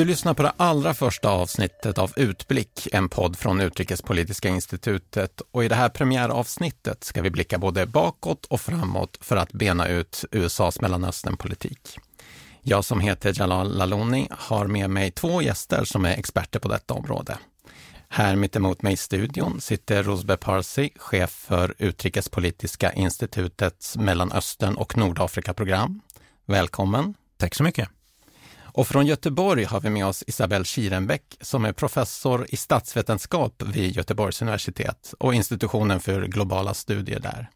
Du lyssnar på det allra första avsnittet av Utblick, en podd från Utrikespolitiska institutet och i det här premiäravsnittet ska vi blicka både bakåt och framåt för att bena ut USAs Mellanösternpolitik. Jag som heter Jalal Laloni har med mig två gäster som är experter på detta område. Här mitt emot mig i studion sitter Rosbe Parsi, chef för Utrikespolitiska institutets Mellanöstern och Nordafrika-program. Välkommen! Tack så mycket! Och från Göteborg har vi med oss Isabelle Kirenbäck som är professor i statsvetenskap vid Göteborgs universitet och institutionen för globala studier där.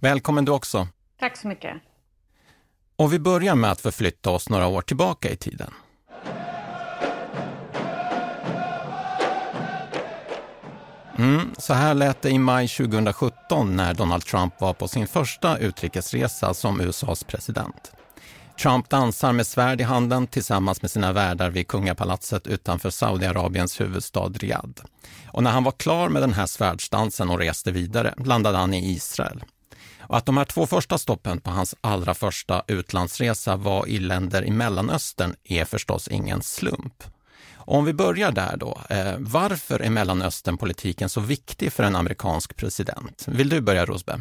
Välkommen du också! Tack så mycket! Och vi börjar med att förflytta oss några år tillbaka i tiden. Mm, så här lät det i maj 2017 när Donald Trump var på sin första utrikesresa som USAs president. Trump dansar med svärd i handen tillsammans med sina värdar vid kungapalatset utanför Saudiarabiens huvudstad Riyadh. Och när han var klar med den här svärdsdansen och reste vidare landade han i Israel. Och att de här två första stoppen på hans allra första utlandsresa var i länder i Mellanöstern är förstås ingen slump. Och om vi börjar där då, eh, varför är Mellanösternpolitiken så viktig för en amerikansk president? Vill du börja Rosberg?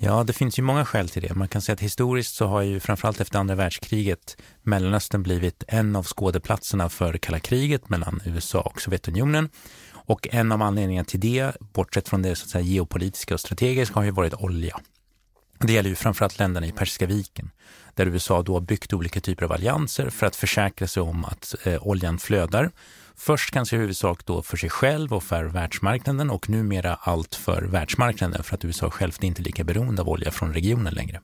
Ja, det finns ju många skäl till det. Man kan säga att historiskt så har ju framförallt efter andra världskriget Mellanöstern blivit en av skådeplatserna för kalla kriget mellan USA och Sovjetunionen. Och en av anledningarna till det, bortsett från det så att säga, geopolitiska och strategiska, har ju varit olja. Det gäller ju framförallt länderna i Persiska viken, där USA då har byggt olika typer av allianser för att försäkra sig om att eh, oljan flödar Först kanske i huvudsak då för sig själv och för världsmarknaden och numera allt för världsmarknaden för att USA självt inte är lika beroende av olja från regionen längre.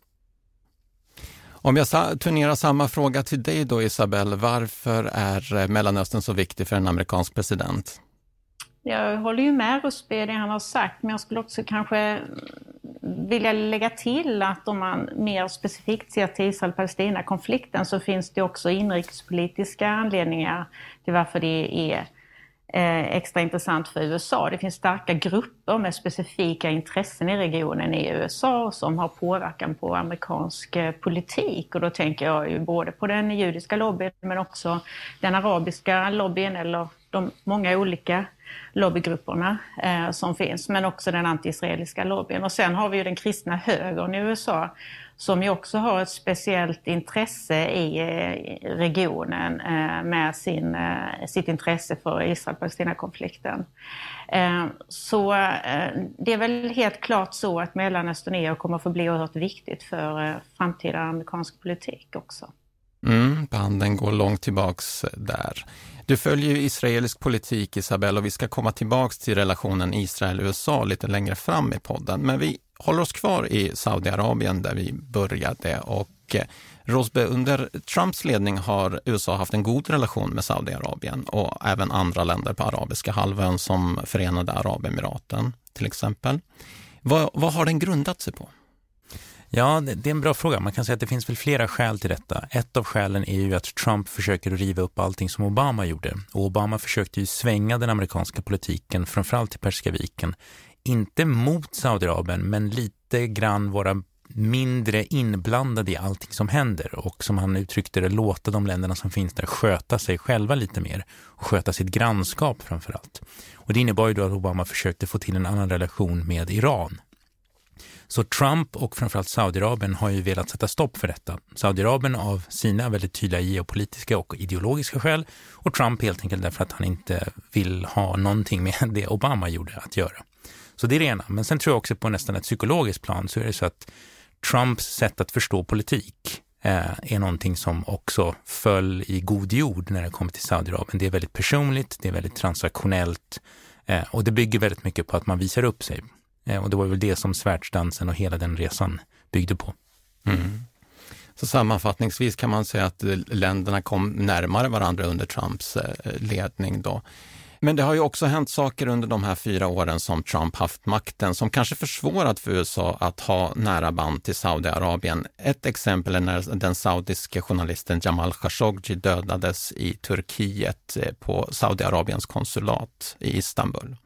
Om jag turnerar samma fråga till dig då Isabel, varför är Mellanöstern så viktig för en amerikansk president? Jag håller ju med Rusby det han har sagt, men jag skulle också kanske vilja lägga till att om man mer specifikt ser till Israel-Palestina-konflikten så finns det också inrikespolitiska anledningar till varför det är eh, extra intressant för USA. Det finns starka grupper med specifika intressen i regionen i USA som har påverkan på amerikansk eh, politik. Och då tänker jag ju både på den judiska lobbyn men också den arabiska lobbyn eller de många olika lobbygrupperna eh, som finns, men också den anti-israeliska lobbyn. Och sen har vi ju den kristna högern i USA som ju också har ett speciellt intresse i eh, regionen eh, med sin, eh, sitt intresse för Israel-Palestina-konflikten. Eh, så eh, det är väl helt klart så att Mellanöstern är och kommer att förbli oerhört viktigt för eh, framtida amerikansk politik också. Mm, banden går långt tillbaks eh, där. Du följer ju israelisk politik, Isabel, och vi ska komma tillbaks till relationen Israel-USA lite längre fram i podden. Men vi håller oss kvar i Saudiarabien där vi började och eh, Rosbe, under Trumps ledning har USA haft en god relation med Saudiarabien och även andra länder på arabiska halvön som Förenade Arabemiraten till exempel. Vad, vad har den grundat sig på? Ja, det är en bra fråga. Man kan säga att det finns väl flera skäl till detta. Ett av skälen är ju att Trump försöker riva upp allting som Obama gjorde. Och Obama försökte ju svänga den amerikanska politiken, framförallt till Persiska viken. Inte mot Saudiarabien, men lite grann vara mindre inblandade i allting som händer och som han uttryckte det, låta de länderna som finns där sköta sig själva lite mer och sköta sitt grannskap framförallt. Och det innebar ju då att Obama försökte få till en annan relation med Iran så Trump och framförallt Saudiarabien har ju velat sätta stopp för detta. Saudiarabien av sina väldigt tydliga geopolitiska och ideologiska skäl och Trump helt enkelt därför att han inte vill ha någonting med det Obama gjorde att göra. Så det är det ena. Men sen tror jag också på nästan ett psykologiskt plan så är det så att Trumps sätt att förstå politik eh, är någonting som också föll i god jord när det kommer till Saudiarabien. Det är väldigt personligt, det är väldigt transaktionellt eh, och det bygger väldigt mycket på att man visar upp sig. Eh, och det var väl det som svärdsdansen och hela den resan byggde på. Mm. Så sammanfattningsvis kan man säga att eh, länderna kom närmare varandra under Trumps eh, ledning då. Men det har ju också hänt saker under de här fyra åren som Trump haft makten som kanske försvårat för USA att ha nära band till Saudiarabien. Ett exempel är när den saudiske journalisten Jamal Khashoggi dödades i Turkiet på Saudiarabiens konsulat i Istanbul.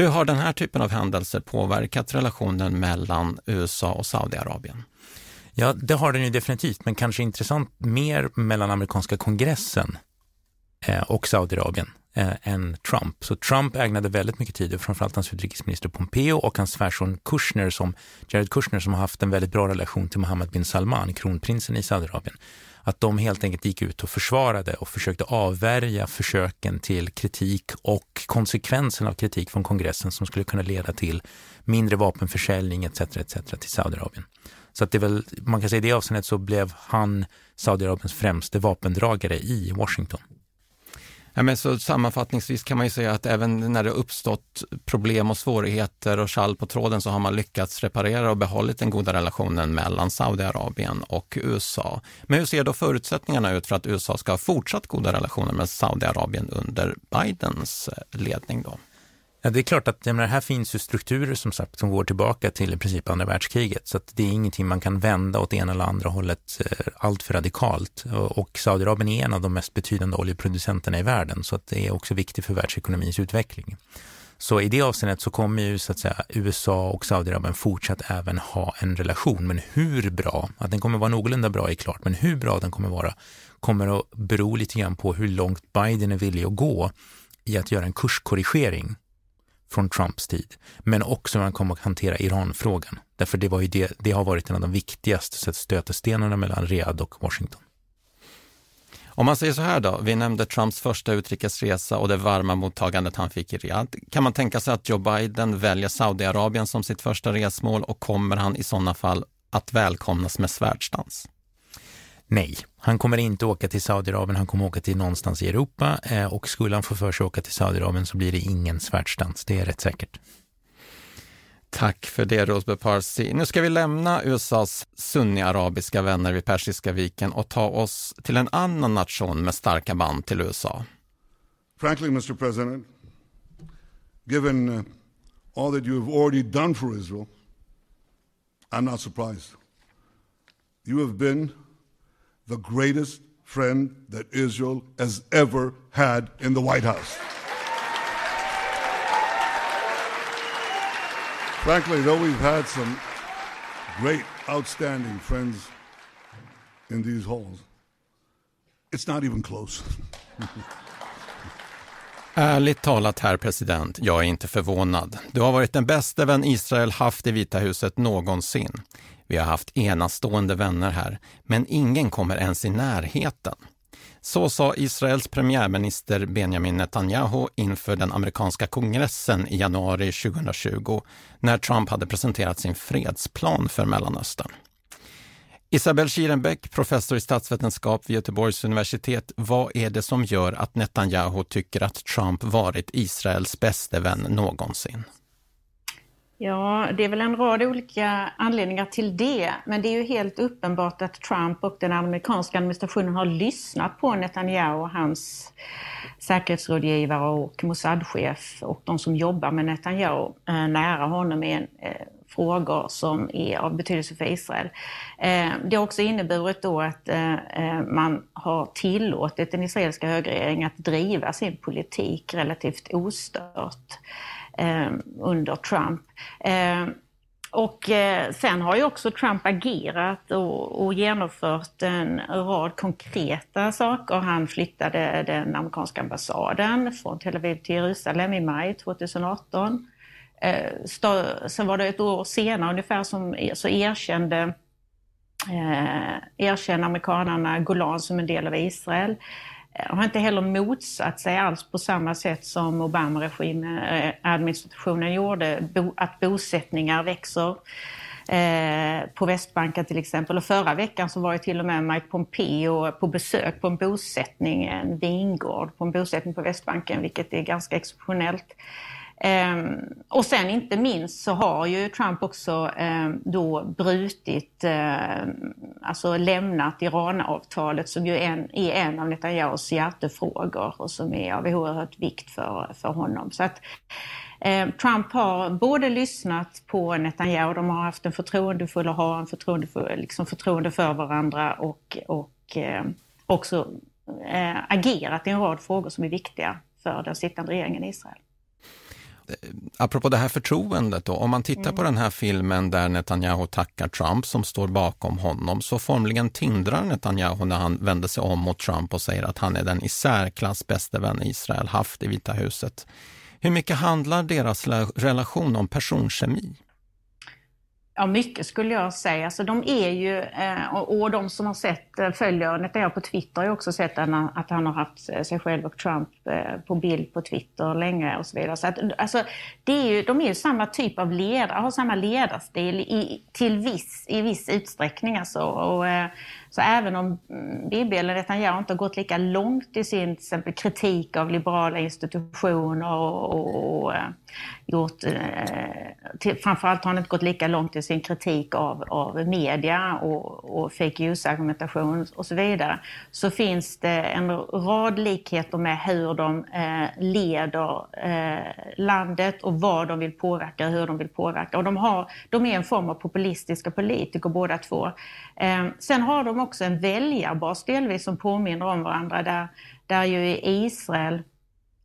Hur har den här typen av händelser påverkat relationen mellan USA och Saudiarabien? Ja, det har den ju definitivt, men kanske intressant mer mellan amerikanska kongressen eh, och Saudiarabien eh, än Trump. Så Trump ägnade väldigt mycket tid, framförallt hans utrikesminister Pompeo och hans svärson Kushner, som, Jared Kushner som har haft en väldigt bra relation till Mohammed bin Salman, kronprinsen i Saudiarabien att de helt enkelt gick ut och försvarade och försökte avvärja försöken till kritik och konsekvensen av kritik från kongressen som skulle kunna leda till mindre vapenförsäljning etc. etc. till Saudiarabien. Så att det väl, man kan säga i det avseendet så blev han Saudiarabiens främste vapendragare i Washington. Ja, men så sammanfattningsvis kan man ju säga att även när det uppstått problem och svårigheter och skall på tråden så har man lyckats reparera och behållit den goda relationen mellan Saudiarabien och USA. Men hur ser då förutsättningarna ut för att USA ska ha fortsatt goda relationer med Saudiarabien under Bidens ledning då? Ja, det är klart att menar, här finns ju strukturer som sagt som går tillbaka till i princip andra världskriget. Så att det är ingenting man kan vända åt ena eller andra hållet eh, allt för radikalt. Och Saudiarabien är en av de mest betydande oljeproducenterna i världen så att det är också viktigt för världsekonomins utveckling. Så i det avseendet så kommer ju så att säga USA och Saudiarabien fortsatt även ha en relation. Men hur bra, att den kommer vara någorlunda bra är klart, men hur bra den kommer vara kommer att bero lite grann på hur långt Biden är villig att gå i att göra en kurskorrigering från Trumps tid, men också hur han kom att hantera Iranfrågan. Därför det, var ju det, det har varit en av de viktigaste stötestenarna mellan Riyadh och Washington. Om man säger så här då, vi nämnde Trumps första utrikesresa och det varma mottagandet han fick i Riyadh. Kan man tänka sig att Joe Biden väljer Saudiarabien som sitt första resmål och kommer han i sådana fall att välkomnas med svärdsdans? Nej, han kommer inte åka till Saudiarabien, han kommer åka till någonstans i Europa eh, och skulle han få för sig åka till Saudiarabien så blir det ingen svärdsdans, det är rätt säkert. Tack för det Rosbe Parsi. Nu ska vi lämna USAs sunni-arabiska vänner vid Persiska viken och ta oss till en annan nation med starka band till USA. Frankly, Mr. President, given uh, all that you have already done for Israel, I'm not surprised. You have been the greatest friend that Israel has ever had in the White House. Frankly, though we've had some great, outstanding friends in these halls, it's not even close. Ärligt talat, herr president, jag är inte förvånad. Du har varit den bästa vän Israel haft i Vita huset någonsin. Vi har haft enastående vänner här, men ingen kommer ens i närheten. Så sa Israels premiärminister Benjamin Netanyahu inför den amerikanska kongressen i januari 2020 när Trump hade presenterat sin fredsplan för Mellanöstern. Isabel Schierenbeck, professor i statsvetenskap vid Göteborgs universitet. Vad är det som gör att Netanyahu tycker att Trump varit Israels bäste vän någonsin? Ja, det är väl en rad olika anledningar till det. Men det är ju helt uppenbart att Trump och den amerikanska administrationen har lyssnat på Netanyahu och hans säkerhetsrådgivare och Mossad-chef och de som jobbar med Netanyahu eh, nära honom i eh, frågor som är av betydelse för Israel. Eh, det har också inneburit då att man har tillåtit den israeliska högerregeringen att driva sin politik relativt ostört. Eh, under Trump. Eh, och eh, sen har ju också Trump agerat och, och, genomfört en rad konkreta saker. Han flyttade den amerikanska ambassaden från Tel Aviv till Jerusalem i maj 2018. Eh, sen var det ett år senare ungefär som e, så erkände eh, erkände amerikanerna Golan som en del av Israel har inte heller motsatt sig alls på samma sätt som Obama-regimen, eh, administrationen gjorde, att bosättningar växer eh, på Västbanken till exempel. Och förra veckan så var ju till och med Mike Pompeo på besök på en bosättning, en vingård på en bosättning på Västbanken, vilket är ganska exceptionellt. Ehm, och sen inte minst så har ju Trump också ehm, då brutit, ehm, alltså lämnat Iranavtalet som ju en, är en av Netanyahus hjärtefrågor och som är av oerhört vikt för, för honom. Så att Trump har både lyssnat på Netanyahu, de har haft en förtroendefull och har en förtroendefull, liksom förtroende för varandra och, och också eh, agerat i en rad frågor som är viktiga för den sittande regeringen i Israel apropå det här förtroendet då, om man tittar mm. på den här filmen där Netanyahu tackar Trump som står bakom honom, så formligen tindrar Netanyahu när han vänder sig om mot Trump och säger att han är den i särklass bästa vän Israel haft i Vita huset. Hur mycket handlar deras relation om personkemi? Ja, mycket skulle jag säga. Alltså, de är ju, eh, och de som har sett, eh, följer Netanyahu på Twitter har ju också sett att han har haft eh, sig själv och Trump på bild på Twitter länge och så vidare. Så att, alltså, det är ju, de är ju samma typ av ledare, har samma ledarstil i, till viss, i viss utsträckning. Alltså. Och, så även om mm, Bibi eller Netanyahu inte har gått lika långt i sin till exempel, kritik av liberala institutioner och, och, och eh, gjort, eh, till, framförallt har han inte gått lika långt i sin kritik av, av media och, och fake news-argumentation och så vidare, så finns det en rad likheter med hur de eh, leder eh, landet och vad de vill påverka och hur de vill påverka. Och de, har, de är en form av populistiska politiker båda två. Eh, sen har de också en väljarbas delvis som påminner om varandra. Där, där ju i Israel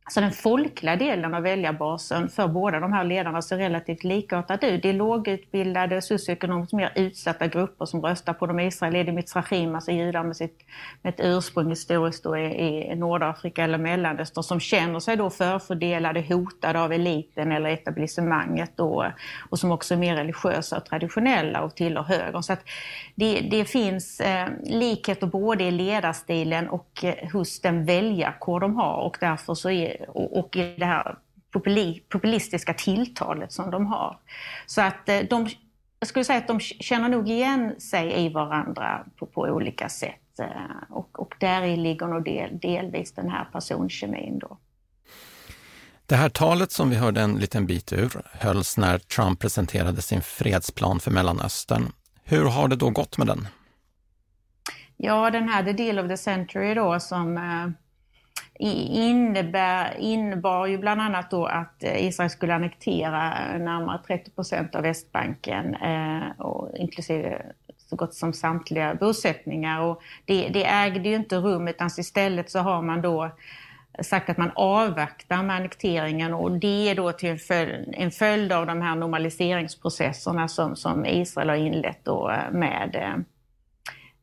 Alltså den folkliga delen av väljarbasen för båda de här ledarna ser relativt likartad ut. Det är lågutbildade, socioekonomiskt mer utsatta grupper som röstar på dem. Israel är det Mitzrachim, alltså judar med, sitt, med ett ursprung historiskt då i, i Nordafrika eller Mellanöstern, som känner sig då förfördelade, hotade av eliten eller etablissemanget då, och som också är mer religiösa och traditionella och tillhör högern. Så att det, det finns eh, likheter både i ledarstilen och eh, hos den väljarkår de har och därför så är och, i det här populistiska tilltalet som de har. Så att eh, de, jag skulle säga att de känner nog igen sig i varandra på, på olika sätt. Eh, och, och där ligger nog del, delvis den här personkemin då. Det här talet som vi hörde en liten bit ur hölls när Trump presenterade sin fredsplan för Mellanöstern. Hur har det då gått med den? Ja, den här The Deal of the Century då som eh, innebär, innebar ju bland annat då att eh, Israel skulle annektera närmare 30 procent av Västbanken, eh, och inklusive så gott som samtliga bosättningar. Och det, det ägde ju inte rum utan istället så har man då sagt att man avvaktar med annekteringen och det är då till en följd, en följd av de här normaliseringsprocesserna som, som Israel har inlett då eh, med Eh,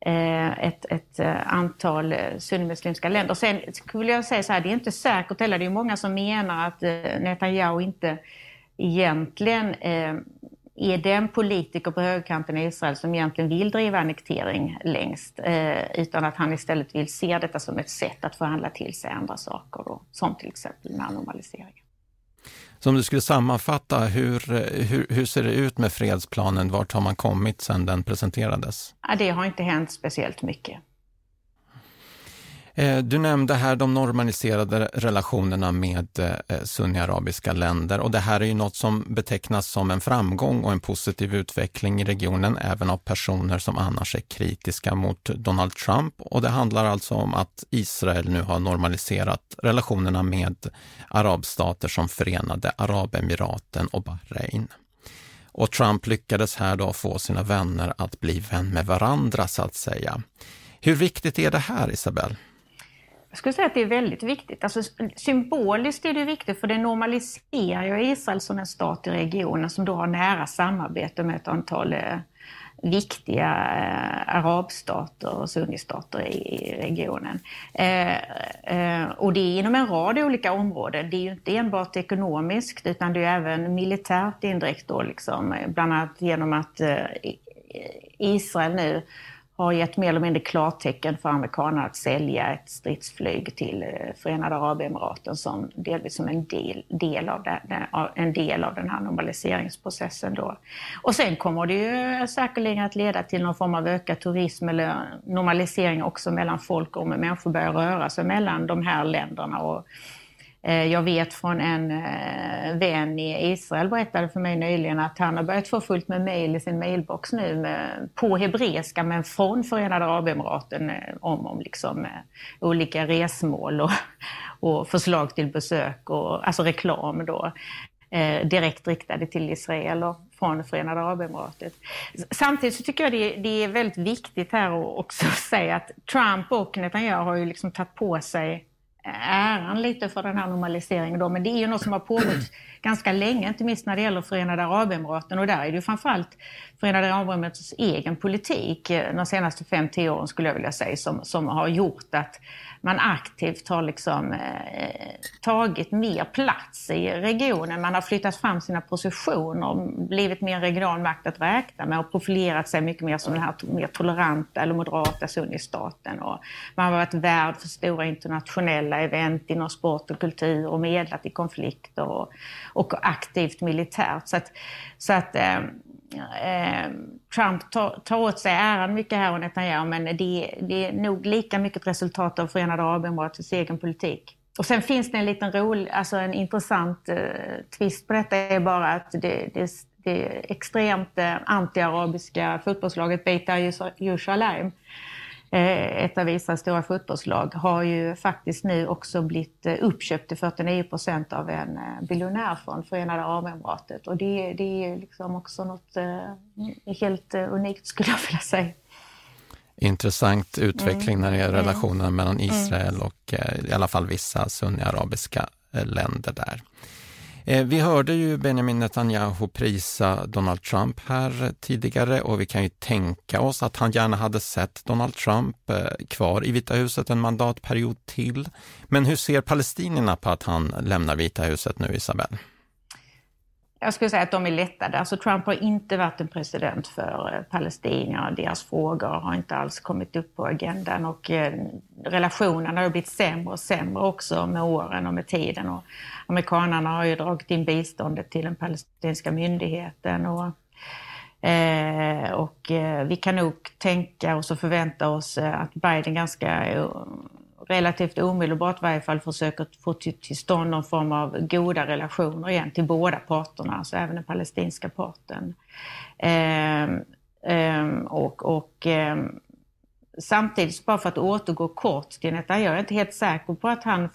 Eh, ett, ett eh, antal eh, sunnimuslimska länder. Sen skulle jag säga så här, det är inte säkert heller. Det är många som menar att Netanyahu inte egentligen är den politiker på högerkanten i Israel som egentligen vill driva annektering längst, utan att han istället vill se detta som ett sätt att förhandla till sig andra saker, då, som till exempel den här normaliseringen. Så om du skulle sammanfatta, hur, eh, hur, hur ser det ut med fredsplanen? Vart har man kommit sedan den presenterades? Ja, det har inte hänt speciellt mycket. Eh, du nämnde här de normaliserade relationerna med eh, sunniarabiska länder och det här är ju något som betecknas som en framgång och en positiv utveckling i regionen även av personer som annars är kritiska mot Donald Trump och det handlar alltså om att Israel nu har normaliserat relationerna med arabstater som Förenade Arabemiraten och Bahrain. Och Trump lyckades här då få sina vänner att bli vän med varandra så att säga. Hur viktigt är det här Isabel? Jag skulle säga att det är väldigt viktigt. Alltså, symboliskt är det viktigt för det normaliserar ju Israel som en stat i regionen som då har nära samarbete med ett antal eh, viktiga eh, arabstater och sunnistater i regionen. Eh, eh, och det är inom en rad olika områden. Det är ju inte enbart ekonomiskt utan det är även militärt indirekt då liksom, bland annat genom att eh, Israel nu har gett mer eller mindre klartecken för amerikanerna att sälja ett stridsflyg till eh, Förenade Arabemiraten som delvis som en del, del, av, den, en del av den här normaliseringsprocessen. Då. Och sen kommer det ju säkerligen att leda till någon form av ökad turism eller normalisering också mellan folk och människor börjar röra sig mellan de här länderna. Och, Eh, Eh, jag vet från en eh, vän i Israel berättade för mig nyligen att han har börjat få fullt med mejl i sin mailbox nu med, på hebreiska men från Förenade Arabemiraten eh, om, om liksom, olika resmål och, och förslag till besök, och, alltså reklam då direkt riktade till Israel och från Förenade Arabemiratet. Samtidigt så tycker jag det, det är väldigt viktigt här att också säga att Trump och Netanyahu har ju liksom tagit på sig äran lite för den här normaliseringen. Då. Men det är ju något som har pågått ganska länge, inte minst när det gäller Förenade Arabemiraten. Och där är det ju framförallt Förenade Arabemiratens egen politik eh, de senaste 5-10 åren skulle jag vilja säga som, som har gjort att man aktivt har liksom, eh, tagit mer plats i regionen. Man har flyttat fram sina positioner och blivit mer regional makt att räkna med och profilerat sig mycket mer som den här mer toleranta eller moderata sunnistaten. Och man har varit värd för stora internationella event inom sport och kultur och medlat i konflikter och, och aktivt militärt. Så att, så att eh, eh, Trump tar, tar åt sig äran mycket här och Netanyahu, men det, det är nog lika mycket ett resultat av Förenade Arabemiratets egen politik. Och sen finns det en liten rolig, alltså en intressant eh, twist på detta är bara att det, det, det extremt eh, antiarabiska fotbollslaget Beitar Jerusalem Eh, ett av Israels stora fotbollslag, har ju faktiskt nu också blivit eh, uppköpt till 49 procent av en eh, biljonär från Förenade Arabemiratet. Och det, det är liksom också något helt unikt skulle jag vilja säga. Intressant utveckling när det gäller mm. relationen mellan mm. Israel och i alla fall vissa sunni-arabiska länder där. Eh, vi hörde ju Benjamin Netanyahu prisa Donald Trump här tidigare och vi kan ju tänka oss att han gärna hade sett Donald Trump eh, kvar i Vita huset en mandatperiod till. Men hur ser palestinierna på att han lämnar Vita huset nu, Isabel? Jag skulle säga att de är lättade. Alltså Trump har inte varit en president för eh, palestinier och Deras frågor har inte alls kommit upp på agendan och eh, relationerna har blivit sämre och sämre också med åren och med tiden. Och amerikanerna har ju dragit in biståndet till den palestinska myndigheten. Och, eh, och eh, vi kan nog tänka oss och förvänta oss eh, att Biden ganska relativt omedelbart i varje fall försöker få till, till stånd någon form av goda relationer igen till båda parterna, alltså även den palestinska parten. Eh, eh, och, och ehm, samtidigt, bara för att återgå kort till detta, jag är inte helt säker på att han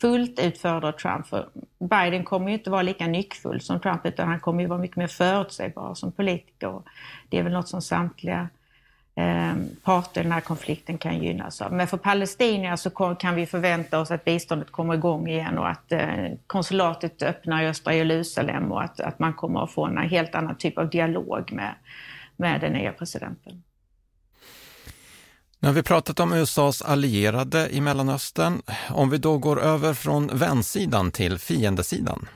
fullt ut föredrar Trump. För Biden kommer ju inte vara lika nyckfull som Trump utan han kommer ju vara mycket mer förutsägbar som politiker. Det är väl något som samtliga eh, parter i den här konflikten kan gynnas av. Men för palestinier så kan vi förvänta oss att biståndet kommer igång igen och att eh, konsulatet öppnar i östra Jerusalem och att, att man kommer att få en helt annan typ av dialog med, med den nya presidenten. Nu har vi pratat om USAs allierade i Mellanöstern. Om vi då går över från vänsidan till fiendesidan.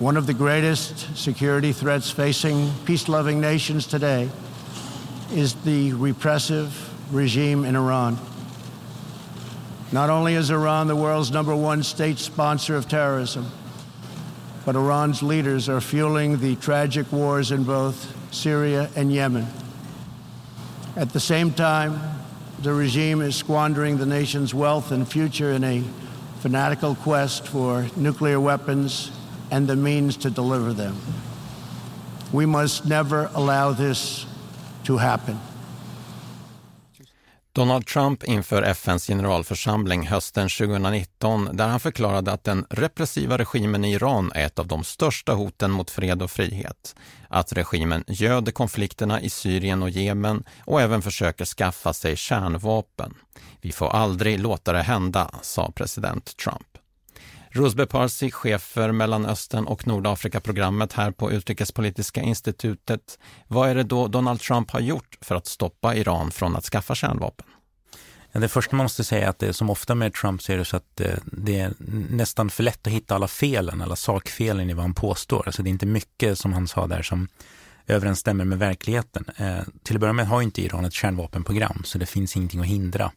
One of the greatest security threats facing peace-loving nations today is the repressive regime in Iran. Not only is Iran the world's number one state sponsor of terrorism, but Iran's leaders are fueling the tragic wars in both Syria and Yemen. At the same time, the regime is squandering the nation's wealth and future in a fanatical quest for nuclear weapons and the means to deliver them. We must never allow this to happen. Donald Trump inför FNs generalförsamling hösten 2019 där han förklarade att den repressiva regimen i Iran är ett av de största hoten mot fred och frihet. Att regimen göder konflikterna i Syrien och Jemen och även försöker skaffa sig kärnvapen. Vi får aldrig låta det hända, sa president Trump. Rusbe Parsi, chef för Mellanöstern och Nordafrika-programmet här på Utrikespolitiska institutet. Vad är det då Donald Trump har gjort för att stoppa Iran från att skaffa kärnvapen? Det första man måste säga är att det som ofta med Trump så är det så att eh, det är nästan för lätt att hitta alla felen, alla sakfelen i vad han påstår. Alltså det är inte mycket som han sa där som överensstämmer med verkligheten. Eh, till att börja med har inte Iran ett kärnvapenprogram så det finns ingenting att hindra.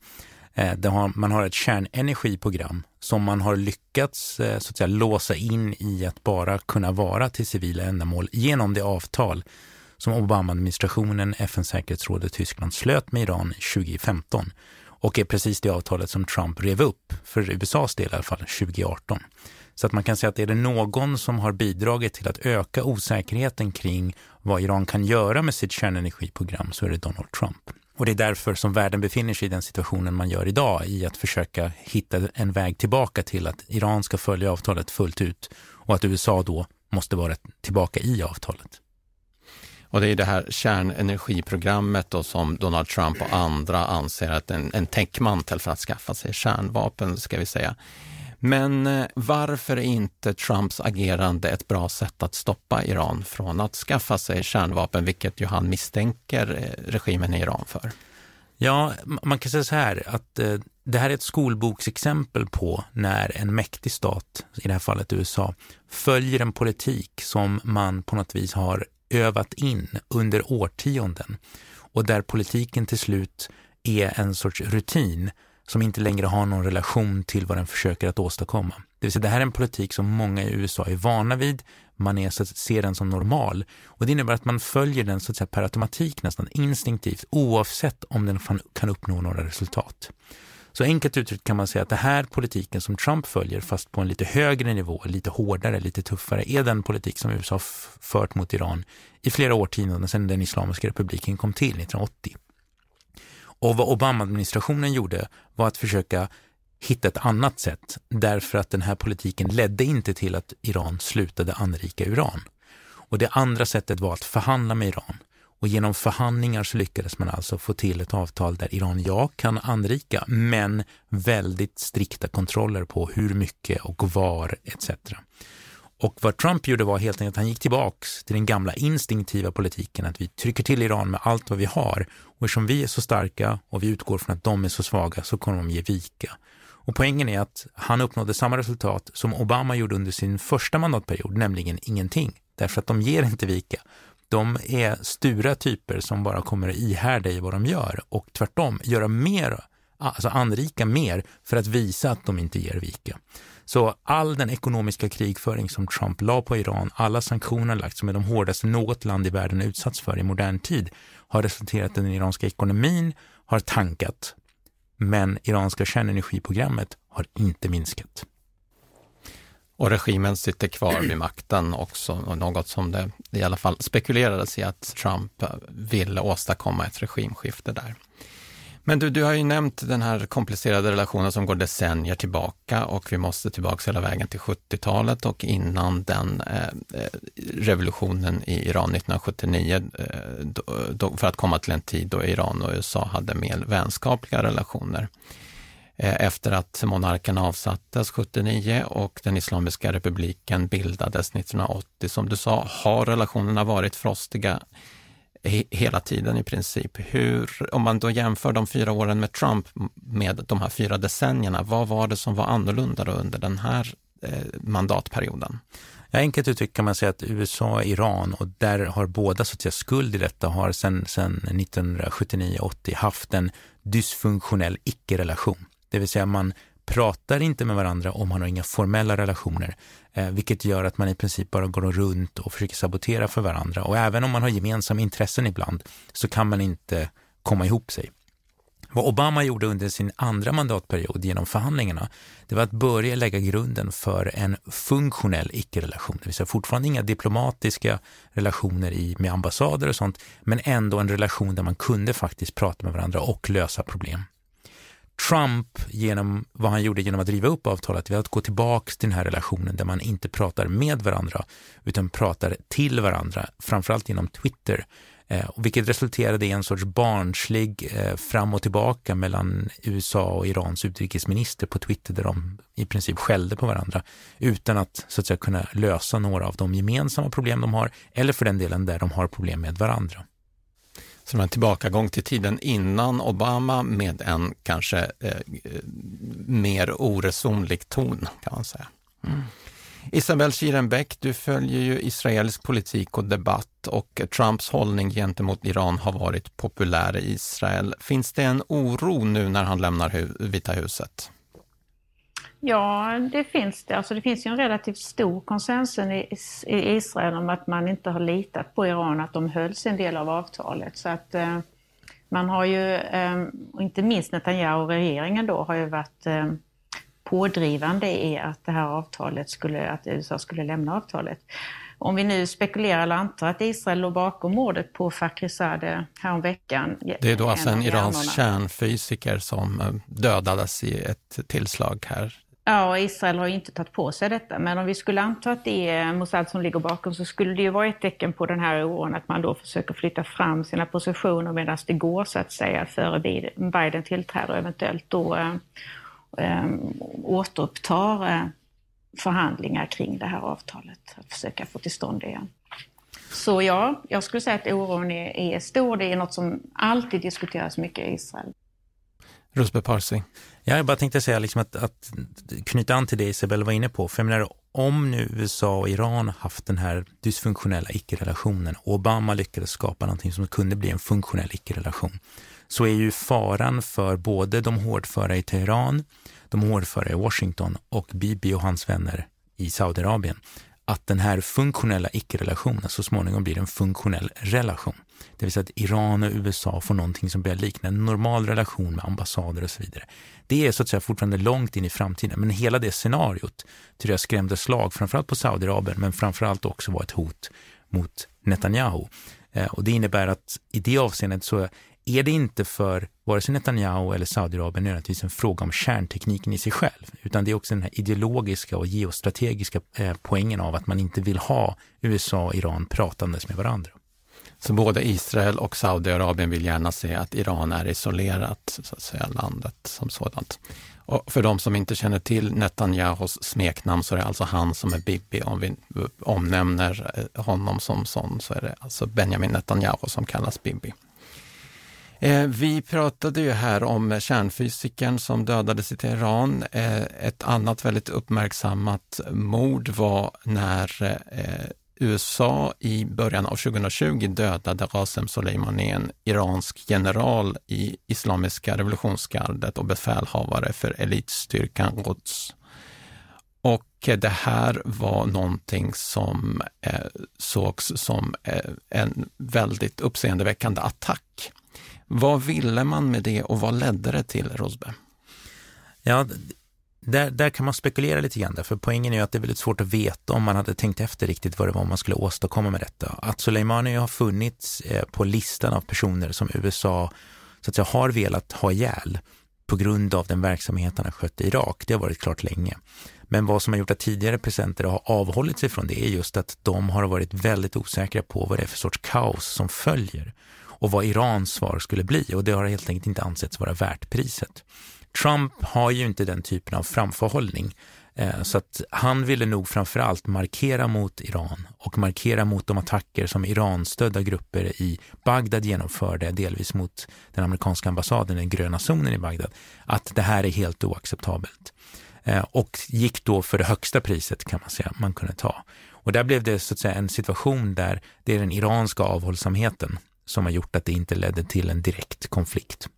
Eh, har, man har ett kärnenergiprogram som man har lyckats eh, så att säga, låsa in i att bara kunna vara till civila ändamål genom det avtal som Obama-administrationen, FNs säkerhetsråd och Tyskland slöt med Iran 2015 och är precis det avtalet som Trump rev upp, för USAs del i alla fall, 2018. Så att man kan säga att är det någon som har bidragit till att öka osäkerheten kring vad Iran kan göra med sitt kärnenergiprogram så är det Donald Trump. Och det är därför som världen befinner sig i den situationen man gör idag i att försöka hitta en väg tillbaka till att Iran ska följa avtalet fullt ut och att USA då måste vara tillbaka i avtalet. Och det är det här kärnenergiprogrammet då som Donald Trump och andra anser att en, en täckmantel för att skaffa sig kärnvapen, ska vi säga. Men eh, varför är inte Trumps agerande ett bra sätt att stoppa Iran från att skaffa sig kärnvapen, vilket ju han misstänker eh, regimen i Iran för? Ja, man kan säga så här att eh, det här är ett skolboksexempel på när en mäktig stat, i det här fallet USA, följer en politik som man på något vis har övat in under årtionden och där politiken till slut är en sorts rutin som inte längre har någon relation till vad den försöker att åstadkomma. Det vill säga det här är en politik som många i USA är vana vid, man är, så att, ser den som normal och det innebär att man följer den så att säga, per automatik nästan instinktivt oavsett om den kan uppnå några resultat. Så enkelt uttryckt kan man säga att det här politiken som Trump följer fast på en lite högre nivå, lite hårdare, lite tuffare, är den politik som USA fört mot Iran i flera årtionden sedan den Islamiska republiken kom till 1980. Och vad Obama-administrationen gjorde var att försöka hitta ett annat sätt därför att den här politiken ledde inte till att Iran slutade anrika uran. Och det andra sättet var att förhandla med Iran. Och genom förhandlingar så lyckades man alltså få till ett avtal där Iran, ja, kan anrika, men väldigt strikta kontroller på hur mycket och var etc. Och vad Trump gjorde var helt enkelt att han gick tillbaks till den gamla instinktiva politiken att vi trycker till Iran med allt vad vi har och eftersom vi är så starka och vi utgår från att de är så svaga så kommer de ge vika. Och poängen är att han uppnådde samma resultat som Obama gjorde under sin första mandatperiod, nämligen ingenting. Därför att de ger inte vika. De är stura typer som bara kommer att ihärda i vad de gör och tvärtom göra mer, alltså anrika mer för att visa att de inte ger vika. Så all den ekonomiska krigföring som Trump la på Iran, alla sanktioner lagt som är de hårdaste något land i världen utsatts för i modern tid, har resulterat i att den iranska ekonomin har tankat. Men iranska kärnenergiprogrammet har inte minskat. Och regimen sitter kvar vid makten också, och något som det i alla fall spekulerades i att Trump ville åstadkomma ett regimskifte där. Men du, du har ju nämnt den här komplicerade relationen som går decennier tillbaka och vi måste tillbaka hela vägen till 70-talet och innan den eh, eh revolutionen i Iran 1979 eh, då, då, för att komma till en tid då Iran och USA hade mer vänskapliga relationer. Eh, efter att monarken avsattes 79 och den Islamiska republiken bildades 1980, som du sa, har relationerna varit frostiga hela tiden i princip. Hur, om man då jämför de fyra åren med Trump med de här fyra decennierna, vad var det som var annorlunda då under den här eh, mandatperioden? Ja, enkelt uttryckt kan man säga att USA och Iran, och där har båda så att säga, skuld i detta, har sedan 1979-80 haft en dysfunktionell icke-relation. Det vill säga man pratar inte med varandra om man har inga formella relationer, eh, vilket gör att man i princip bara går runt och försöker sabotera för varandra. Och även om man har gemensamma intressen ibland så kan man inte komma ihop sig. Vad Obama gjorde under sin andra mandatperiod genom förhandlingarna, det var att börja lägga grunden för en funktionell icke-relation, det vill säga fortfarande inga diplomatiska relationer i, med ambassader och sånt, men ändå en relation där man kunde faktiskt prata med varandra och lösa problem. Trump, genom vad han gjorde genom att riva upp avtalet, var att gå tillbaka till den här relationen där man inte pratar med varandra utan pratar till varandra, framförallt genom Twitter. Eh, vilket resulterade i en sorts barnslig eh, fram och tillbaka mellan USA och Irans utrikesminister på Twitter där de i princip skällde på varandra utan att så att säga kunna lösa några av de gemensamma problem de har eller för den delen där de har problem med varandra som en tillbakagång till tiden innan Obama med en kanske eh, mer oresonlig ton kan man säga. Mm. Isabel Kirenbäck, du följer ju israelisk politik och debatt och Trumps hållning gentemot Iran har varit populär i Israel. Finns det en oro nu när han lämnar Vita huset? Ja, det finns det. Alltså det finns ju en relativt stor konsensus i Israel om att man inte har litat på Iran, att de höll sin del av avtalet. Så att eh, man har ju, eh, inte minst Netanyahu och regeringen då, har ju varit eh, pådrivande i att det här avtalet skulle, att USA skulle lämna avtalet. Om vi nu spekulerar eller antar att Israel låg bakom mordet på Fakhrizadeh häromveckan. Det är då alltså en iransk kärnfysiker som dödades i ett tillslag här Ja, Israel har ju inte tagit på sig detta, men om vi skulle anta att det är Mossad som ligger bakom så skulle det ju vara ett tecken på den här oron att man då försöker flytta fram sina positioner medan det går så att säga före Biden tillträder och eventuellt då äh, äh, återupptar äh, förhandlingar kring det här avtalet, att försöka få till stånd det igen. Så ja, jag skulle säga att oron är, är stor. Det är något som alltid diskuteras mycket i Israel. Rusbe Parsi. Ja, jag bara tänkte säga liksom att, att knyta an till det Isabel var inne på. För jag menar, om nu USA och Iran haft den här dysfunktionella icke-relationen och Obama lyckades skapa någonting som kunde bli en funktionell icke-relation så är ju faran för både de hårdföra i Teheran, de hårdföra i Washington och Bibi och hans vänner i Saudiarabien att den här funktionella icke-relationen så småningom blir en funktionell relation. Det vill säga att Iran och USA får någonting som börjar likna en normal relation med ambassader och så vidare. Det är så att säga fortfarande långt in i framtiden, men hela det scenariot tror jag skrämde slag framförallt på Saudiarabien, men framförallt också var ett hot mot Netanyahu. Eh, och det innebär att i det avseendet så är det inte för vare sig Netanyahu eller Saudiarabien nödvändigtvis en fråga om kärntekniken i sig själv, utan det är också den här ideologiska och geostrategiska eh, poängen av att man inte vill ha USA och Iran pratandes med varandra. Så både Israel och Saudiarabien vill gärna se att Iran är isolerat, så att säga, landet som sådant. Och för de som inte känner till Netanyahus smeknamn så är det alltså han som är Bibi. Om vi omnämner eh, honom som sån så är det alltså Benjamin Netanyahu som kallas Bibi. Eh, vi pratade ju här om kärnfysikern som dödades i Teheran. Eh, ett annat väldigt uppmärksammat mord var när USA i början av 2020 dödade Qasem Soleimani, en iransk general i Islamiska revolutionsgardet och befälhavare för elitstyrkan Quds. Och det här var någonting som eh, sågs som eh, en väldigt uppseendeväckande attack vad ville man med det och vad ledde det till, Rosbe? Ja, där, där kan man spekulera lite grann, för poängen är att det är väldigt svårt att veta om man hade tänkt efter riktigt vad det var man skulle åstadkomma med detta. Att Soleimani har funnits eh, på listan av personer som USA så att säga, har velat ha ihjäl på grund av den verksamhet han har skött i Irak, det har varit klart länge. Men vad som har gjort att tidigare presidenter har avhållit sig från det är just att de har varit väldigt osäkra på vad det är för sorts kaos som följer och vad Irans svar skulle bli och det har helt enkelt inte ansetts vara värt priset. Trump har ju inte den typen av framförhållning eh, så att han ville nog framförallt markera mot Iran och markera mot de attacker som Iranstödda grupper i Bagdad genomförde, delvis mot den amerikanska ambassaden, den gröna zonen i Bagdad, att det här är helt oacceptabelt. Eh, och gick då för det högsta priset kan man säga man kunde ta. Och där blev det så att säga en situation där det är den iranska avhållsamheten som har gjort att det inte ledde till en direkt konflikt.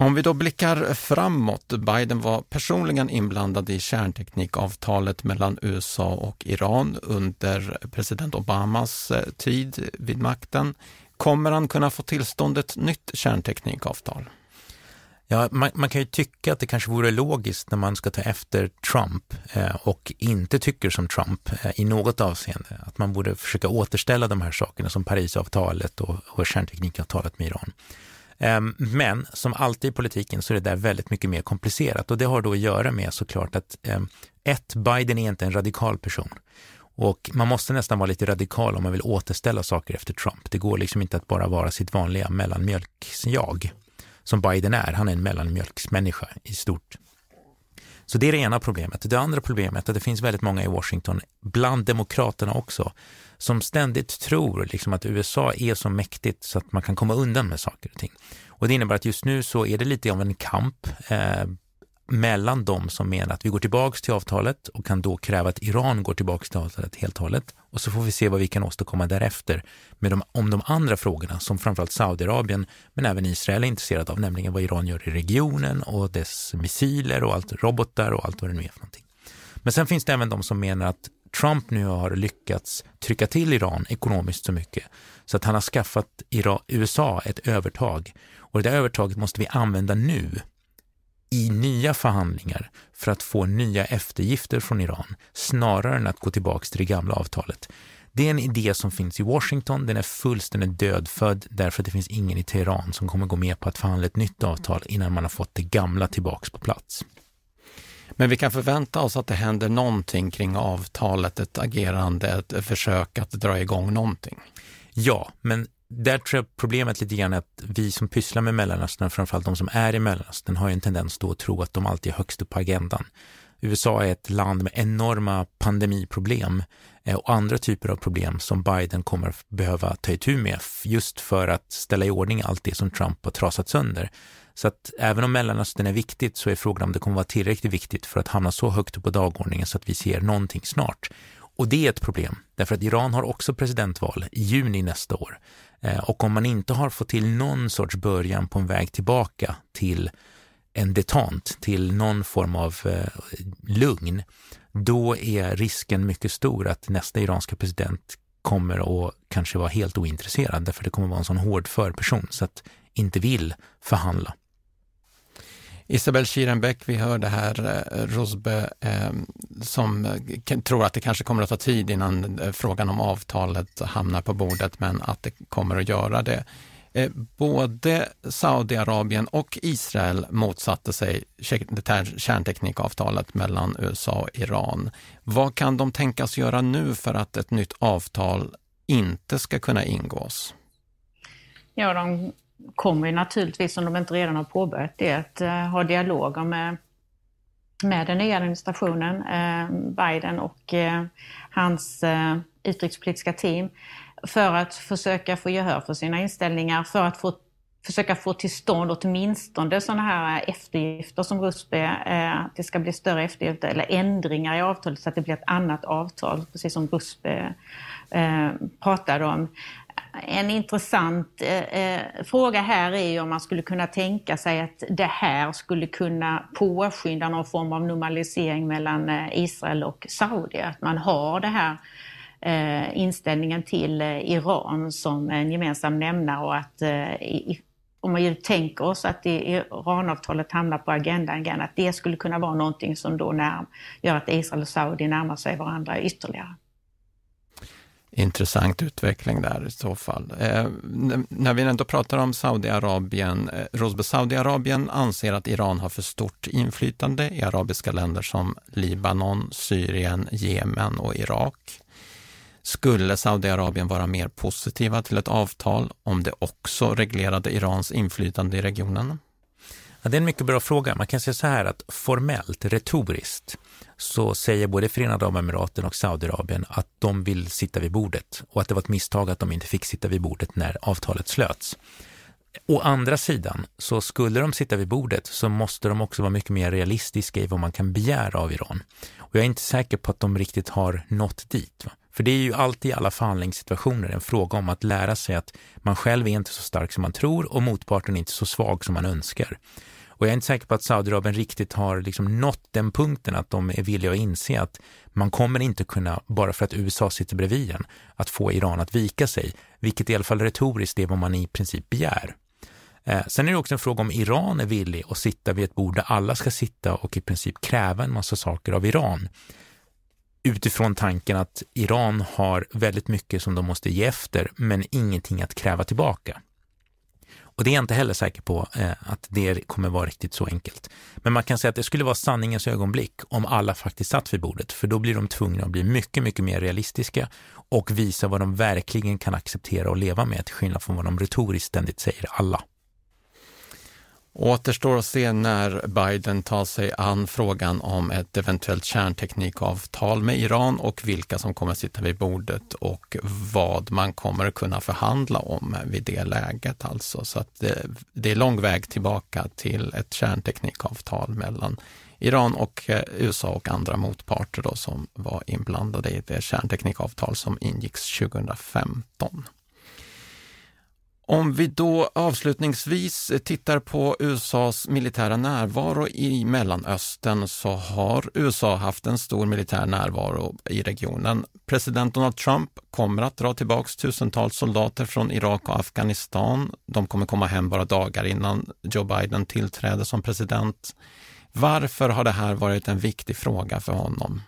Om vi då blickar framåt, Biden var personligen inblandad i kärnteknikavtalet mellan USA och Iran under president Obamas eh, tid vid makten. Kommer han kunna få tillstånd ett nytt kärnteknikavtal? Ja, man, man, kan ju tycka att det kanske vore logiskt när man ska ta efter Trump eh, och inte tycker som Trump eh, i något avseende. Att man borde försöka återställa de här sakerna som Parisavtalet och, och kärnteknikavtalet med Iran. Ehm, men som alltid i politiken så är det där väldigt mycket mer komplicerat och det har då att göra med såklart att ehm, ett, Biden är inte en radikal person. Och man måste nästan vara lite radikal om man vill återställa saker efter Trump. Det går liksom inte att bara vara sitt vanliga mellanmjölksjag som Biden är. Han är en mellanmjölksmänniska i stort. Så det är det ena problemet. Det andra problemet är att det finns väldigt många i Washington, bland demokraterna också, som ständigt tror liksom att USA är så mäktigt så att man kan komma undan med saker och ting. Och det innebär att just nu så är det lite av en kamp eh, mellan de som menar att vi går tillbaks till avtalet och kan då kräva att Iran går tillbaks till avtalet helt och hållet. Och så får vi se vad vi kan åstadkomma därefter med de, om de andra frågorna som framförallt Saudiarabien men även Israel är intresserad av, nämligen vad Iran gör i regionen och dess missiler och allt, robotar och allt vad det nu är för någonting. Men sen finns det även de som menar att Trump nu har lyckats trycka till Iran ekonomiskt så mycket så att han har skaffat USA ett övertag och det där övertaget måste vi använda nu i nya förhandlingar för att få nya eftergifter från Iran snarare än att gå tillbaka till det gamla avtalet. Det är en idé som finns i Washington, den är fullständigt dödfödd därför att det finns ingen i Teheran som kommer gå med på att förhandla ett nytt avtal innan man har fått det gamla tillbaks på plats. Men vi kan förvänta oss att det händer någonting kring avtalet, ett agerande, ett försök att dra igång någonting. Ja, men där tror jag problemet lite grann är att vi som pysslar med Mellanöstern, framförallt de som är i Mellanöstern, har ju en tendens då att tro att de alltid är högst upp på agendan. USA är ett land med enorma pandemiproblem eh, och andra typer av problem som Biden kommer behöva ta itu med just för att ställa i ordning allt det som Trump har trasat sönder. Så att även om Mellanöstern är viktigt så är frågan om det kommer vara tillräckligt viktigt för att hamna så högt upp på dagordningen så att vi ser någonting snart. Och det är ett problem, därför att Iran har också presidentval i juni nästa år. Eh, och om man inte har fått till någon sorts början på en väg tillbaka till en detant, till någon form av eh, lugn, då är risken mycket stor att nästa iranska president kommer att kanske vara helt ointresserad, därför det kommer vara en sån hård förperson så att inte vill förhandla. Isabel Schierenbeck, vi hörde här eh, Rosbe eh, som eh, tror att det kanske kommer att ta tid innan eh, frågan om avtalet hamnar på bordet, men att det kommer att göra det. Eh, både Saudiarabien och Israel motsatte sig kärnteknikavtalet mellan USA och Iran. Vad kan de tänkas göra nu för att ett nytt avtal inte ska kunna ingås? Ja, de kommer naturligtvis, om de inte redan har påbörjat det, att eh, ha dialoger med, med den nya administrationen, eh, Biden och eh, hans eh, utrikespolitiska team, för att försöka få gehör för sina inställningar, för att få försöka få till stånd åtminstone sådana här eftergifter som Rusby, att det ska bli större eftergifter eller ändringar i avtalet så att det blir ett annat avtal, precis som Rusby pratade om en intressant eh, eh, fråga här är ju om man skulle kunna tänka sig att det här skulle kunna påskynda någon form av normalisering mellan eh, Israel och Saudi. Att man har det här eh, inställningen till eh, Iran som en gemensam nämnare och att eh, i, om man ju tänker oss att det Iranavtalet hamnar på agendan igen, att det skulle kunna vara någonting som då när, gör att Israel och Saudi närmar sig varandra ytterligare intressant utveckling där i så fall. Eh, när vi ändå pratar om Saudiarabien, eh, Rosbe, Saudiarabien anser att Iran har för stort inflytande i arabiska länder som Libanon, Syrien, Jemen och Irak. Skulle Saudiarabien vara mer positiva till ett avtal om det också reglerade Irans inflytande i regionen? Ja, det är en mycket bra fråga. Man kan säga så här att formellt, retoriskt, så säger både Förenade Arabemiraten och Saudiarabien att de vill sitta vid bordet och att det var ett misstag att de inte fick sitta vid bordet när avtalet slöts. Å andra sidan, så skulle de sitta vid bordet så måste de också vara mycket mer realistiska i vad man kan begära av Iran. Och jag är inte säker på att de riktigt har nått dit. Va? För det är ju alltid i alla förhandlingssituationer en fråga om att lära sig att man själv är inte så stark som man tror och motparten är inte så svag som man önskar. Och jag är inte säker på att Saudiarabien riktigt har liksom nått den punkten att de är villiga att inse att man kommer inte kunna, bara för att USA sitter bredvid en, att få Iran att vika sig, vilket i alla fall retoriskt är vad man i princip begär. Eh, sen är det också en fråga om Iran är villig att sitta vid ett bord där alla ska sitta och i princip kräva en massa saker av Iran utifrån tanken att Iran har väldigt mycket som de måste ge efter men ingenting att kräva tillbaka. Och det är jag inte heller säker på eh, att det kommer vara riktigt så enkelt. Men man kan säga att det skulle vara sanningens ögonblick om alla faktiskt satt vid bordet, för då blir de tvungna att bli mycket, mycket mer realistiska och visa vad de verkligen kan acceptera och leva med, till skillnad från vad de retoriskt ständigt säger alla. Återstår att se när Biden tar sig an frågan om ett eventuellt kärnteknikavtal med Iran och vilka som kommer att sitta vid bordet och vad man kommer att kunna förhandla om vid det läget. Alltså. Så att det, det är lång väg tillbaka till ett kärnteknikavtal mellan Iran och eh, USA och andra motparter då som var inblandade i det kärnteknikavtal som ingicks 2015. Om vi då avslutningsvis tittar på USAs militära närvaro i Mellanöstern så har USA haft en stor militär närvaro i regionen. President Donald Trump kommer att dra tillbaks tusentals soldater från Irak och Afghanistan. De kommer komma hem bara dagar innan Joe Biden tillträder som president. Varför har det här varit en viktig fråga för honom?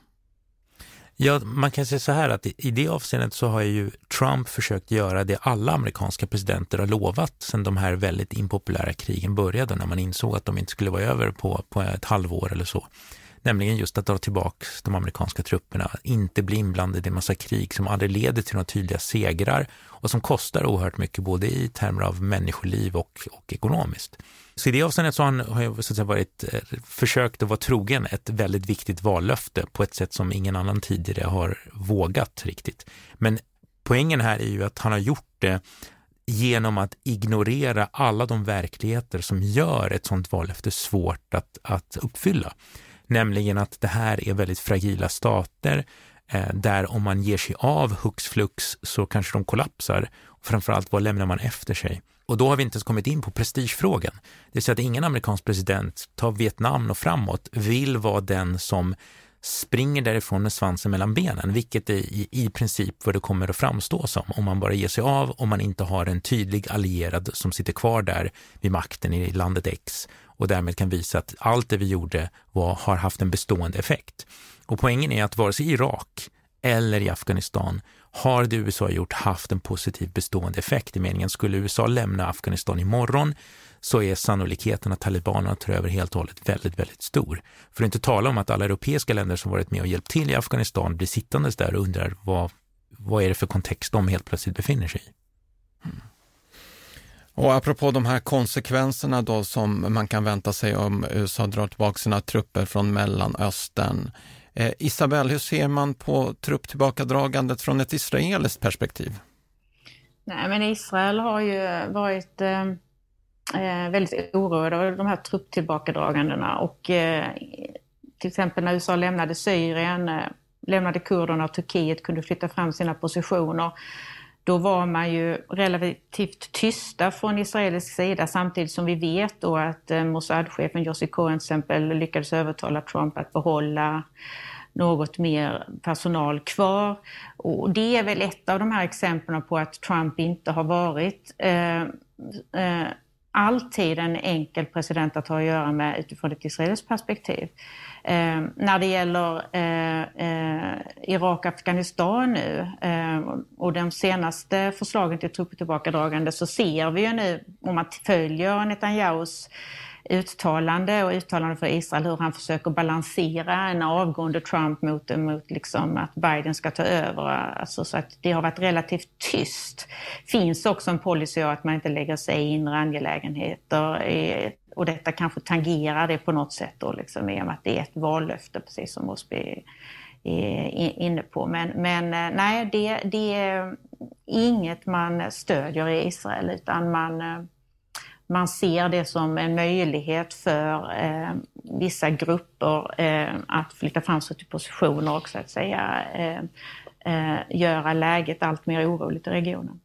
Ja, man kan säga så här att i det avseendet så har ju Trump försökt göra det alla amerikanska presidenter har lovat sedan de här väldigt impopulära krigen började när man insåg att de inte skulle vara över på, på ett halvår eller så. Nämligen just att dra tillbaka de amerikanska trupperna, inte bli inblandade i en massa krig som aldrig leder till några tydliga segrar och som kostar oerhört mycket både i termer av människoliv och, och ekonomiskt. Så i det avseendet så har han har jag, så att säga, varit, eh, försökt att vara trogen ett väldigt viktigt vallöfte på ett sätt som ingen annan tidigare har vågat riktigt. Men poängen här är ju att han har gjort det genom att ignorera alla de verkligheter som gör ett sådant vallöfte svårt att, att uppfylla. Nämligen att det här är väldigt fragila stater eh, där om man ger sig av hux flux så kanske de kollapsar. Framförallt vad lämnar man efter sig? Och då har vi inte ens kommit in på prestigefrågan. Det vill säga att ingen amerikansk president, tar Vietnam och framåt, vill vara den som springer därifrån med svansen mellan benen, vilket är i, i princip vad det kommer att framstå som om man bara ger sig av, om man inte har en tydlig allierad som sitter kvar där vid makten i landet X och därmed kan visa att allt det vi gjorde var, har haft en bestående effekt. Och poängen är att vare sig i Irak eller i Afghanistan har det USA gjort haft en positiv bestående effekt i meningen skulle USA lämna Afghanistan imorgon så är sannolikheten att talibanerna tar över helt och hållet väldigt, väldigt stor. För att inte tala om att alla europeiska länder som varit med och hjälpt till i Afghanistan blir sittandes där och undrar vad, vad är det för kontext de helt plötsligt befinner sig i. Mm. Och apropå de här konsekvenserna då som man kan vänta sig om USA drar tillbaka sina trupper från Mellanöstern. Eh, Isabel, hur ser man på trupptillbakadragandet från ett israeliskt perspektiv? Nej, men Israel har ju varit eh, eh, väldigt oroade av de här trupptillbakadragandena och eh, till exempel när USA lämnade Syrien, eh, lämnade kurderna och Turkiet kunde flytta fram sina positioner då var man ju relativt tysta från israelisk sida samtidigt som vi vet då att eh, Mossad-chefen Yossi Cohen till exempel lyckades övertala Trump att behålla något mer personal kvar. Och det är väl ett av de här exemplen på att Trump inte har varit eh, eh, alltid en enkel president att ha att göra med utifrån ett israeliskt perspektiv. Eh, när det gäller eh, eh, Irak och Afghanistan nu eh, och de senaste förslagen till trupptillbakadragande så ser vi ju nu, om man följer Netanyahus uttalande och uttalande för Israel hur han försöker balansera en avgående Trump mot, mot liksom att Biden ska ta över. Alltså så att det har varit relativt tyst. finns också en policy att man inte lägger sig i inre angelägenheter och detta kanske tangerar det på något sätt då liksom i och med att det är ett vallöfte precis som Osby är inne på. Men, men eh, nej, det, det är inget man stödjer i Israel utan man eh, man ser det som en möjlighet för eh, vissa grupper eh, att flytta fram sig till positioner och så att säga eh, eh, göra läget allt mer oroligt i regionen.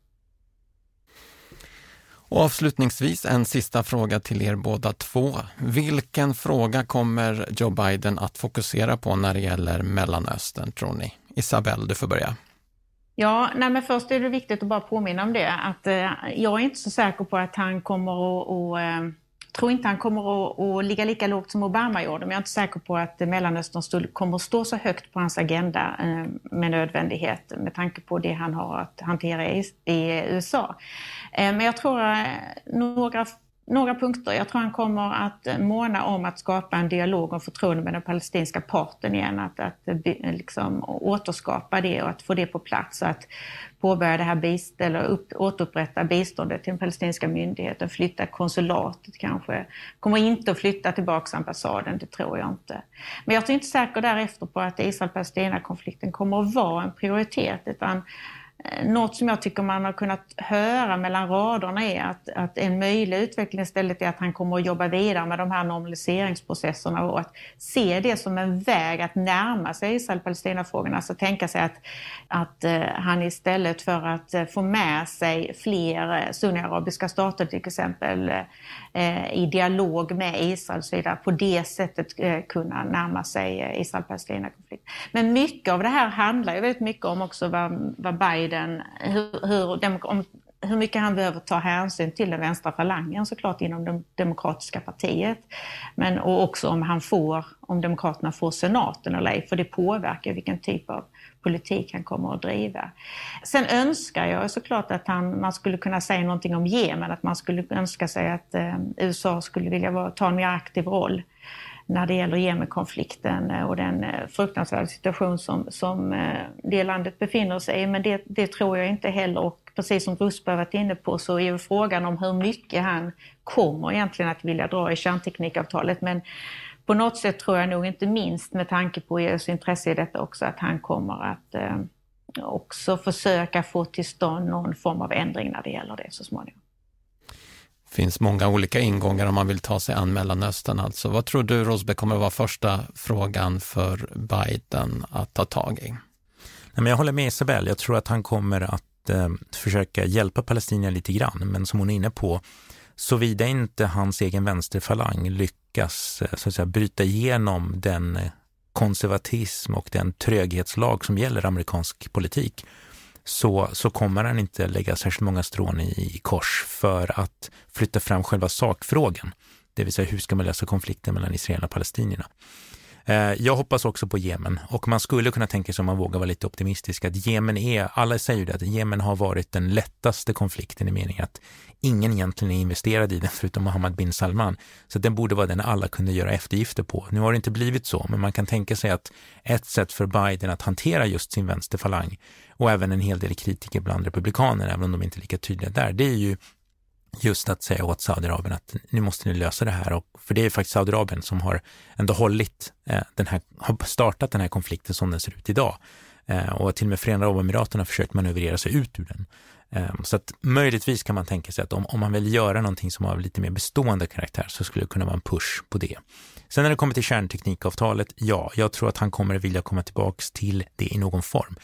Och avslutningsvis en sista fråga till er båda två. Vilken fråga kommer Joe Biden att fokusera på när det gäller Mellanöstern, tror ni? Isabelle, du får börja. Ja, nej men först är det viktigt att bara påminna om det att eh, jag är inte så säker på att han kommer att att eh, tror inte han kommer att, att ligga lika lågt som Obama gjorde, men jag är inte säker på att Mellanöstern kommer att stå så högt på hans agenda eh, med nödvändighet med tanke på det han har att hantera i, i USA. Eh, men jag tror att några några punkter. Jag tror han kommer att eh, måna om att skapa en dialog om förtroende med den palestinska parten igen, att, att eh, eh, liksom återskapa det och att få det på plats. Att påbörja det här bist eller upp, återupprätta biståndet till den palestinska myndigheten, flytta konsulatet kanske. Kommer inte att flytta tillbaka ambassaden, det tror jag inte. Men jag är inte säker därefter på att Israel-Palestina-konflikten kommer att vara en prioritet, utan Eh, något som jag tycker man har kunnat höra mellan raderna är att, att en möjlig utveckling istället är att han kommer att jobba vidare med de här normaliseringsprocesserna och att se det som en väg att närma sig Israel-Palestina-frågorna. Alltså tänka sig att, att eh, han istället för att eh, få med sig fler sunniarabiska stater till exempel Eh, i dialog med Israel och så vidare, på det sättet eh, kunna närma sig eh, Israel-Palestina-konflikten. Men mycket av det här handlar ju väldigt mycket om också vad, vad Biden hur, hur, om hur mycket han behöver ta hänsyn till den vänstra falangen såklart inom det demokratiska partiet. Men och också om han får, om demokraterna får senaten eller ej, för det påverkar vilken typ av politik han kommer att driva. Sen önskar jag såklart att han, man skulle kunna säga någonting om Jemen, att man skulle önska sig att eh, USA skulle vilja vara, ta en mer aktiv roll när det gäller Jemenkonflikten eh, och den eh, fruktansvärda situation som, som eh, det landet befinner sig i. Men det, det tror jag inte heller. Och precis som Rusberg varit inne på så är ju frågan om hur mycket han kommer egentligen att vilja dra i kärnteknikavtalet. Men på något sätt tror jag nog inte minst med tanke på EUs intresse i detta också att han kommer att eh, också försöka få till stånd någon form av ändring när det gäller det så småningom. Det finns många olika ingångar om man vill ta sig an Mellanöstern. Alltså. Vad tror du, Rosbe, kommer att vara första frågan för Biden att ta tag i? jag håller med Isabel. Jag tror att han kommer att eh, försöka hjälpa palestinierna lite grann. Men som hon är inne på, såvida inte hans egen vänsterfalang lyckas eh, så att säga, bryta igenom den eh, konservatism och den tröghetslag som gäller amerikansk politik så, så kommer han inte lägga särskilt många strån i, i kors för att flytta fram själva sakfrågan. Det vill säga hur ska man lösa konflikten mellan israelerna och palestinierna. Eh, jag hoppas också på Jemen och man skulle kunna tänka sig om man vågar vara lite optimistisk att Jemen är, alla säger ju det, att Jemen har varit den lättaste konflikten i meningen att ingen egentligen är investerad i den förutom Mohammed bin Salman. Så den borde vara den alla kunde göra eftergifter på. Nu har det inte blivit så, men man kan tänka sig att ett sätt för Biden att hantera just sin vänsterfalang och även en hel del kritiker bland republikaner, även om de inte är lika tydliga där, det är ju just att säga åt Saudiarabien att nu måste ni lösa det här. Och, för det är faktiskt Saudiarabien som har ändå hållit eh, den här, har startat den här konflikten som den ser ut idag. Eh, och till och med Förenade Arabemiraten har försökt manövrera sig ut ur den. Eh, så att möjligtvis kan man tänka sig att om, om man vill göra någonting som har lite mer bestående karaktär så skulle det kunna vara en push på det. Sen när det kommer till kärnteknikavtalet, ja, jag tror att han kommer vilja komma tillbaks till det i någon form.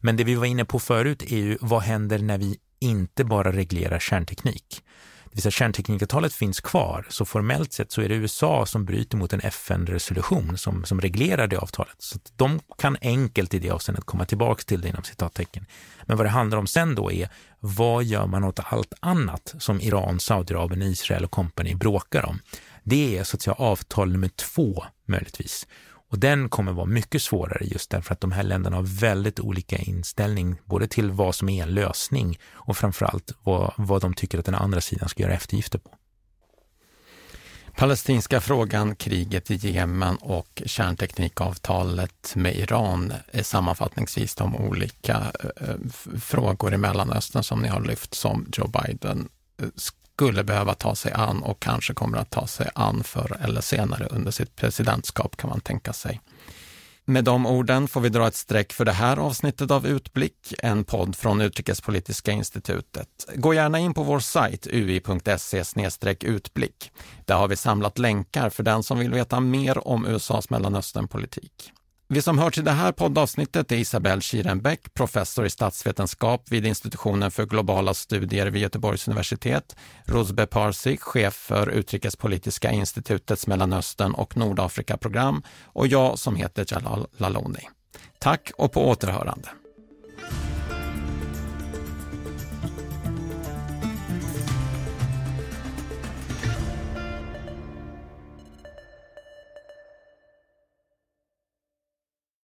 Men det vi var inne på förut är ju vad händer när vi inte bara reglerar kärnteknik? Det vill säga kärnteknikavtalet finns kvar, så formellt sett så är det USA som bryter mot en FN-resolution som, som reglerar det avtalet. Så de kan enkelt i det avseendet komma tillbaka till det inom citattecken. Men vad det handlar om sen då är, vad gör man åt allt annat som Iran, Saudiarabien, Israel och kompani bråkar om? Det är så att säga avtal nummer två möjligtvis. Och den kommer vara mycket svårare just därför att de här länderna har väldigt olika inställning både till vad som är en lösning och framförallt vad, vad de tycker att den andra sidan ska göra eftergifter på. Palestinska frågan, kriget i Jemen och kärnteknikavtalet med Iran är sammanfattningsvis de olika eh, eh, frågor i Mellanöstern som ni har lyft som Joe Biden eh, skulle behöva ta sig an och kanske kommer att ta sig an förr eller senare under sitt presidentskap kan man tänka sig. Med de orden får vi dra ett streck för det här avsnittet av Utblick, en podd från Utrikespolitiska institutet. Gå gärna in på vår sajt ui.se utblick. Där har vi samlat länkar för den som vill veta mer om USAs Mellanösternpolitik. Vi som hör till det här poddavsnittet är Isabelle Kirenbäck, professor i statsvetenskap vid institutionen för globala studier vid Göteborgs universitet, Rosbe Parsi, chef för Utrikespolitiska institutets Mellanöstern och Nordafrika-program och jag som heter Jalal Laloni. Tack och på återhörande.